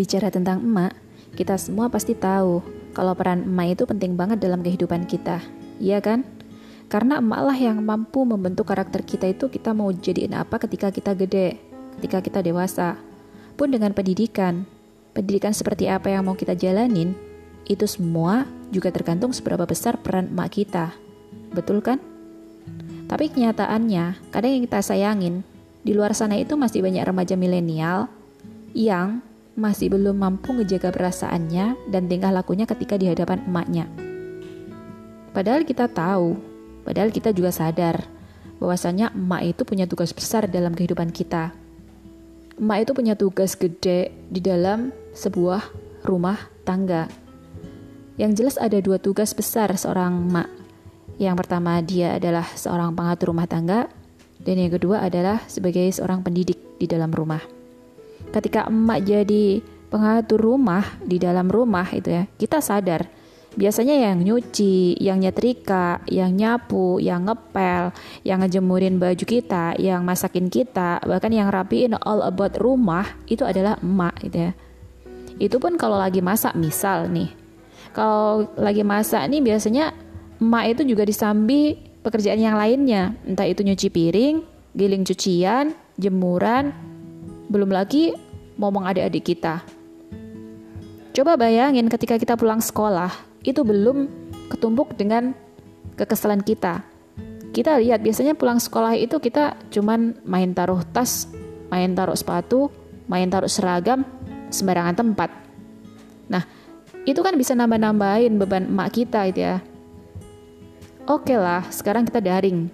Bicara tentang emak, kita semua pasti tahu kalau peran emak itu penting banget dalam kehidupan kita. Iya kan? Karena emak lah yang mampu membentuk karakter kita itu kita mau jadiin apa ketika kita gede, ketika kita dewasa. Pun dengan pendidikan. Pendidikan seperti apa yang mau kita jalanin, itu semua juga tergantung seberapa besar peran emak kita. Betul kan? Tapi kenyataannya, kadang yang kita sayangin, di luar sana itu masih banyak remaja milenial yang masih belum mampu ngejaga perasaannya dan tingkah lakunya ketika di hadapan emaknya. Padahal kita tahu, padahal kita juga sadar bahwasanya emak itu punya tugas besar dalam kehidupan kita. Emak itu punya tugas gede di dalam sebuah rumah tangga. Yang jelas ada dua tugas besar seorang emak. Yang pertama dia adalah seorang pengatur rumah tangga dan yang kedua adalah sebagai seorang pendidik di dalam rumah ketika emak jadi pengatur rumah di dalam rumah itu ya, kita sadar biasanya yang nyuci, yang nyetrika, yang nyapu, yang ngepel, yang ngejemurin baju kita, yang masakin kita, bahkan yang rapiin all about rumah itu adalah emak gitu ya. Itu pun kalau lagi masak misal nih. Kalau lagi masak nih biasanya emak itu juga disambi pekerjaan yang lainnya, entah itu nyuci piring, giling cucian, jemuran, belum lagi ngomong adik-adik kita. Coba bayangin ketika kita pulang sekolah, itu belum ketumpuk dengan kekesalan kita. Kita lihat biasanya pulang sekolah itu kita cuman main taruh tas, main taruh sepatu, main taruh seragam, sembarangan tempat. Nah, itu kan bisa nambah-nambahin beban emak kita itu ya. Oke lah, sekarang kita daring.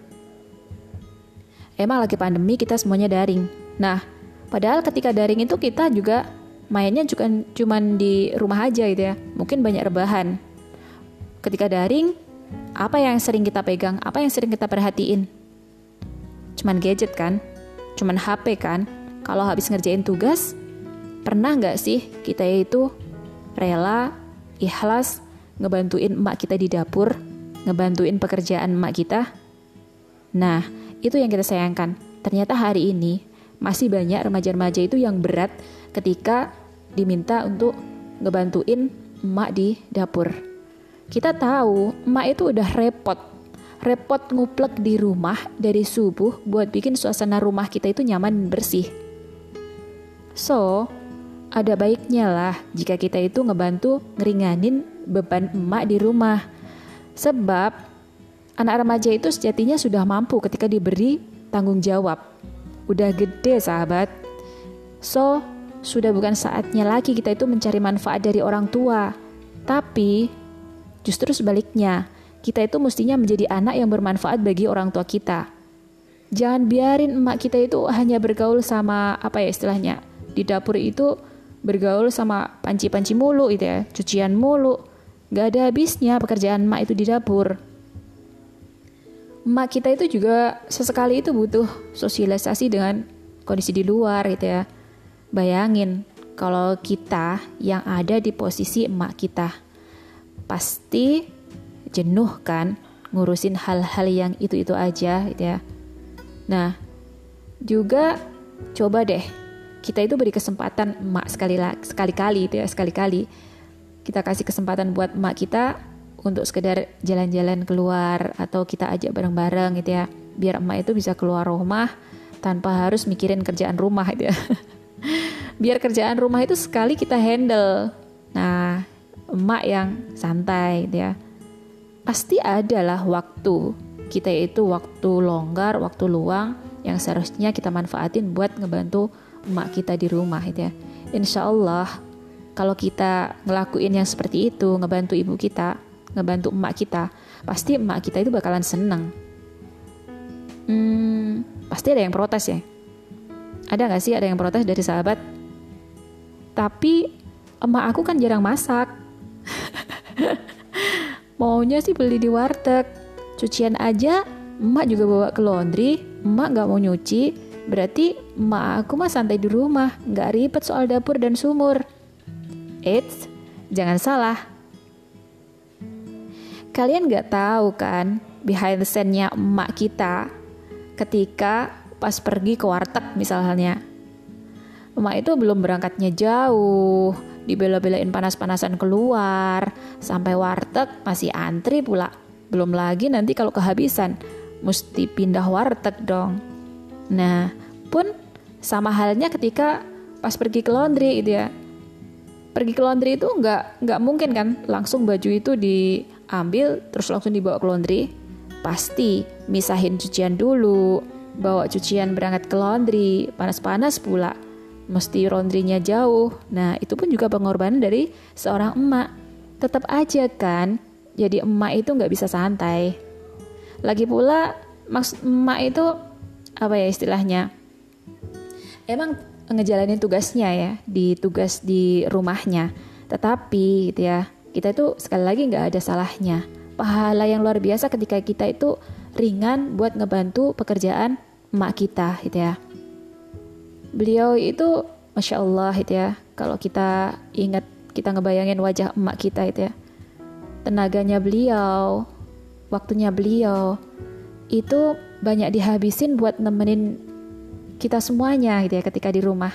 Emang lagi pandemi kita semuanya daring. Nah, Padahal ketika daring itu kita juga mainnya juga cuman di rumah aja gitu ya. Mungkin banyak rebahan. Ketika daring, apa yang sering kita pegang? Apa yang sering kita perhatiin? Cuman gadget kan? Cuman HP kan? Kalau habis ngerjain tugas, pernah nggak sih kita itu rela, ikhlas, ngebantuin emak kita di dapur, ngebantuin pekerjaan emak kita? Nah, itu yang kita sayangkan. Ternyata hari ini masih banyak remaja-remaja itu yang berat ketika diminta untuk ngebantuin emak di dapur. Kita tahu emak itu udah repot, repot nguplek di rumah dari subuh buat bikin suasana rumah kita itu nyaman dan bersih. So, ada baiknya lah jika kita itu ngebantu ngeringanin beban emak di rumah. Sebab anak remaja itu sejatinya sudah mampu ketika diberi tanggung jawab udah gede sahabat. So, sudah bukan saatnya lagi kita itu mencari manfaat dari orang tua. Tapi, justru sebaliknya, kita itu mestinya menjadi anak yang bermanfaat bagi orang tua kita. Jangan biarin emak kita itu hanya bergaul sama apa ya istilahnya di dapur itu bergaul sama panci-panci mulu itu ya, cucian mulu. Gak ada habisnya pekerjaan emak itu di dapur emak kita itu juga sesekali itu butuh sosialisasi dengan kondisi di luar gitu ya. Bayangin kalau kita yang ada di posisi emak kita pasti jenuh kan ngurusin hal-hal yang itu-itu aja gitu ya. Nah, juga coba deh kita itu beri kesempatan emak sekali sekali-kali itu ya, sekali-kali kita kasih kesempatan buat emak kita untuk sekedar jalan-jalan keluar atau kita ajak bareng-bareng gitu ya. Biar emak itu bisa keluar rumah tanpa harus mikirin kerjaan rumah gitu ya. Biar kerjaan rumah itu sekali kita handle. Nah emak yang santai gitu ya. Pasti adalah waktu kita itu waktu longgar waktu luang yang seharusnya kita manfaatin buat ngebantu emak kita di rumah gitu ya. Insya Allah kalau kita ngelakuin yang seperti itu ngebantu ibu kita ngebantu emak kita, pasti emak kita itu bakalan seneng. Hmm, pasti ada yang protes ya. Ada gak sih ada yang protes dari sahabat? Tapi emak aku kan jarang masak. Maunya sih beli di warteg. Cucian aja emak juga bawa ke laundry, emak gak mau nyuci, berarti emak aku mah santai di rumah, gak ribet soal dapur dan sumur. Eits, jangan salah, Kalian gak tahu kan behind the scene-nya emak kita ketika pas pergi ke warteg misalnya. emak itu belum berangkatnya jauh, dibela-belain panas-panasan keluar, sampai warteg masih antri pula. Belum lagi nanti kalau kehabisan, mesti pindah warteg dong. Nah, pun sama halnya ketika pas pergi ke laundry itu ya. Pergi ke laundry itu nggak nggak mungkin kan langsung baju itu diambil terus langsung dibawa ke laundry. Pasti misahin cucian dulu, bawa cucian berangkat ke laundry, panas-panas pula. Mesti laundrynya jauh. Nah, itu pun juga pengorbanan dari seorang emak. Tetap aja kan, jadi emak itu nggak bisa santai. Lagi pula, maksud emak itu apa ya istilahnya? Emang ngejalanin tugasnya ya di tugas di rumahnya. Tetapi gitu ya, kita itu sekali lagi nggak ada salahnya. Pahala yang luar biasa ketika kita itu ringan buat ngebantu pekerjaan emak kita gitu ya. Beliau itu Masya Allah gitu ya. Kalau kita ingat, kita ngebayangin wajah emak kita itu ya. Tenaganya beliau, waktunya beliau, itu banyak dihabisin buat nemenin kita semuanya gitu ya ketika di rumah.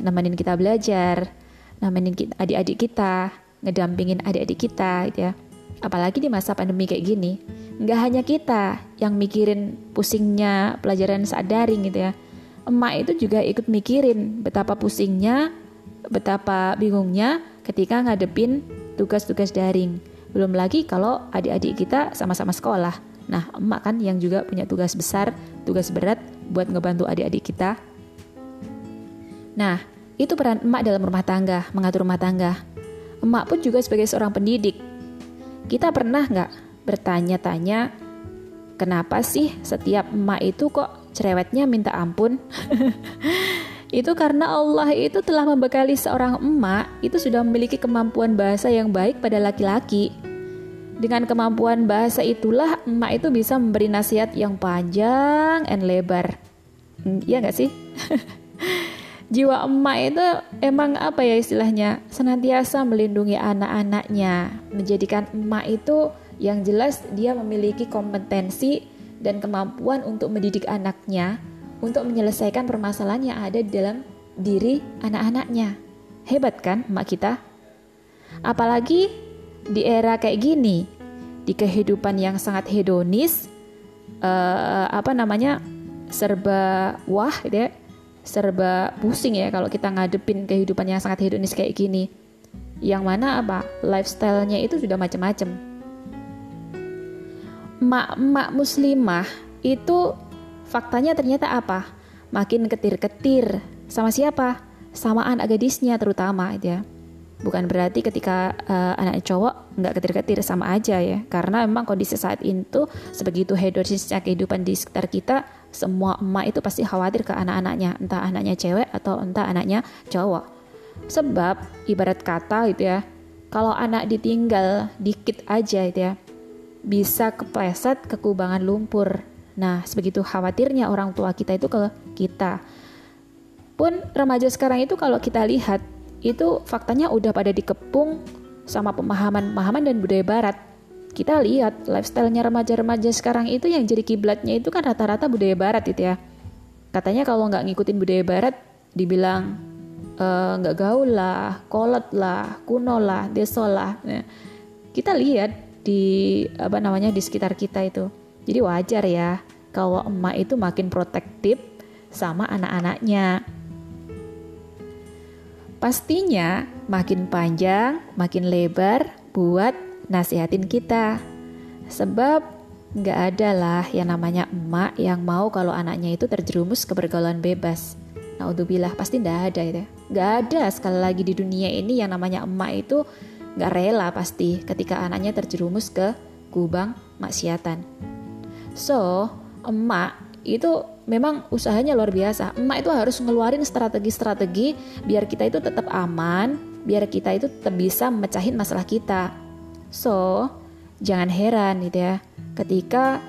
Nemenin kita belajar, nemenin adik-adik kita, ngedampingin adik-adik kita gitu ya. Apalagi di masa pandemi kayak gini, nggak hanya kita yang mikirin pusingnya pelajaran saat daring gitu ya. Emak itu juga ikut mikirin betapa pusingnya betapa bingungnya ketika ngadepin tugas-tugas daring. Belum lagi kalau adik-adik kita sama-sama sekolah. Nah emak kan yang juga punya tugas besar tugas berat buat ngebantu adik-adik kita. Nah itu peran emak dalam rumah tangga mengatur rumah tangga emak pun juga sebagai seorang pendidik kita pernah nggak bertanya-tanya kenapa sih setiap emak itu kok cerewetnya minta ampun? itu karena Allah itu telah membekali seorang emak itu sudah memiliki kemampuan bahasa yang baik pada laki-laki. Dengan kemampuan bahasa itulah emak itu bisa memberi nasihat yang panjang dan lebar. Hmm, iya nggak sih? Jiwa emak itu emang apa ya istilahnya? Senantiasa melindungi anak-anaknya, menjadikan emak itu yang jelas dia memiliki kompetensi dan kemampuan untuk mendidik anaknya untuk menyelesaikan permasalahan yang ada di dalam diri anak-anaknya. Hebat kan emak kita? Apalagi di era kayak gini, di kehidupan yang sangat hedonis, uh, apa namanya serba wah gitu ya, serba pusing ya kalau kita ngadepin kehidupan yang sangat hedonis kayak gini. Yang mana apa lifestyle-nya itu sudah macam-macam emak-emak muslimah itu faktanya ternyata apa? Makin ketir-ketir. Sama siapa? Sama anak gadisnya terutama ya. Bukan berarti ketika uh, anak cowok nggak ketir-ketir sama aja ya. Karena memang kondisi saat itu sebegitu hedonisnya kehidupan di sekitar kita, semua emak itu pasti khawatir ke anak-anaknya, entah anaknya cewek atau entah anaknya cowok. Sebab ibarat kata gitu ya, kalau anak ditinggal dikit aja itu ya, bisa kepleset ke kubangan lumpur. Nah, sebegitu khawatirnya orang tua kita itu ke kita. Pun remaja sekarang itu kalau kita lihat, itu faktanya udah pada dikepung sama pemahaman-pemahaman dan budaya barat. Kita lihat lifestyle-nya remaja-remaja sekarang itu yang jadi kiblatnya itu kan rata-rata budaya barat itu ya. Katanya kalau nggak ngikutin budaya barat, dibilang eh, nggak e, gaul lah, kolot lah, kuno lah, deso lah. Nah, kita lihat di apa namanya di sekitar kita itu. Jadi wajar ya kalau emak itu makin protektif sama anak-anaknya. Pastinya makin panjang, makin lebar buat nasihatin kita. Sebab nggak ada lah yang namanya emak yang mau kalau anaknya itu terjerumus ke pergaulan bebas. Nah, bilah pasti nggak ada itu. Nggak ada sekali lagi di dunia ini yang namanya emak itu Gak rela pasti ketika anaknya terjerumus ke kubang maksiatan. So, emak itu memang usahanya luar biasa. Emak itu harus ngeluarin strategi-strategi biar kita itu tetap aman, biar kita itu tetap bisa mecahin masalah kita. So, jangan heran gitu ya, ketika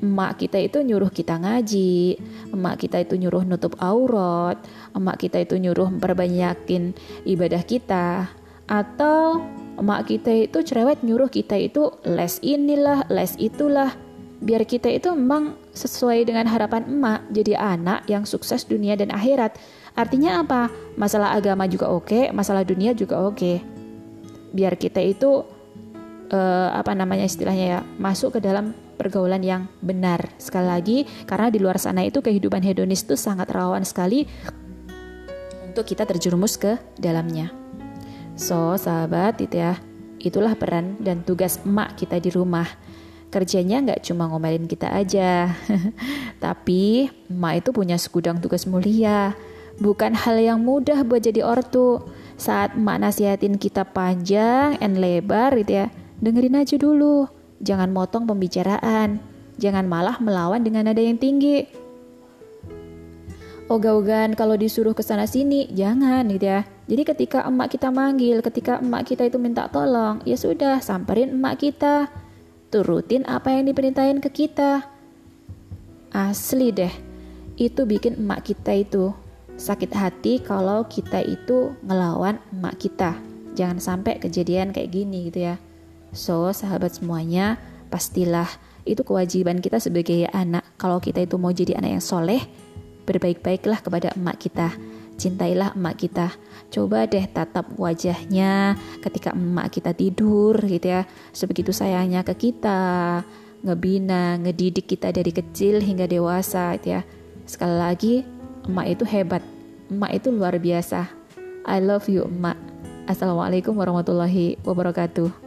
emak kita itu nyuruh kita ngaji, emak kita itu nyuruh nutup aurat, emak kita itu nyuruh memperbanyakin ibadah kita, atau emak kita itu cerewet nyuruh kita itu les inilah, les itulah. Biar kita itu memang sesuai dengan harapan emak jadi anak yang sukses dunia dan akhirat. Artinya apa? Masalah agama juga oke, masalah dunia juga oke. Biar kita itu uh, apa namanya istilahnya ya, masuk ke dalam pergaulan yang benar. Sekali lagi, karena di luar sana itu kehidupan hedonis itu sangat rawan sekali untuk kita terjerumus ke dalamnya. So, sahabat, itu ya, itulah peran dan tugas emak kita di rumah kerjanya nggak cuma ngomelin kita aja, tapi emak itu punya segudang tugas mulia Bukan hal yang mudah buat jadi ortu. Saat emak nasihatin kita panjang and lebar gitu ya, dengerin aja dulu. Jangan motong pembicaraan. Jangan malah melawan dengan nada yang tinggi. Ogah-ogahan kalau disuruh ke sana sini, jangan gitu ya. Jadi ketika emak kita manggil, ketika emak kita itu minta tolong, ya sudah, samperin emak kita. Turutin apa yang diperintahin ke kita. Asli deh, itu bikin emak kita itu sakit hati kalau kita itu ngelawan emak kita. Jangan sampai kejadian kayak gini gitu ya. So, sahabat semuanya, pastilah itu kewajiban kita sebagai anak. Kalau kita itu mau jadi anak yang soleh, berbaik-baiklah kepada emak kita. Cintailah emak kita. Coba deh tatap wajahnya ketika emak kita tidur gitu ya. Sebegitu sayangnya ke kita, ngebina, ngedidik kita dari kecil hingga dewasa gitu ya. Sekali lagi, emak itu hebat emak itu luar biasa I love you emak Assalamualaikum warahmatullahi wabarakatuh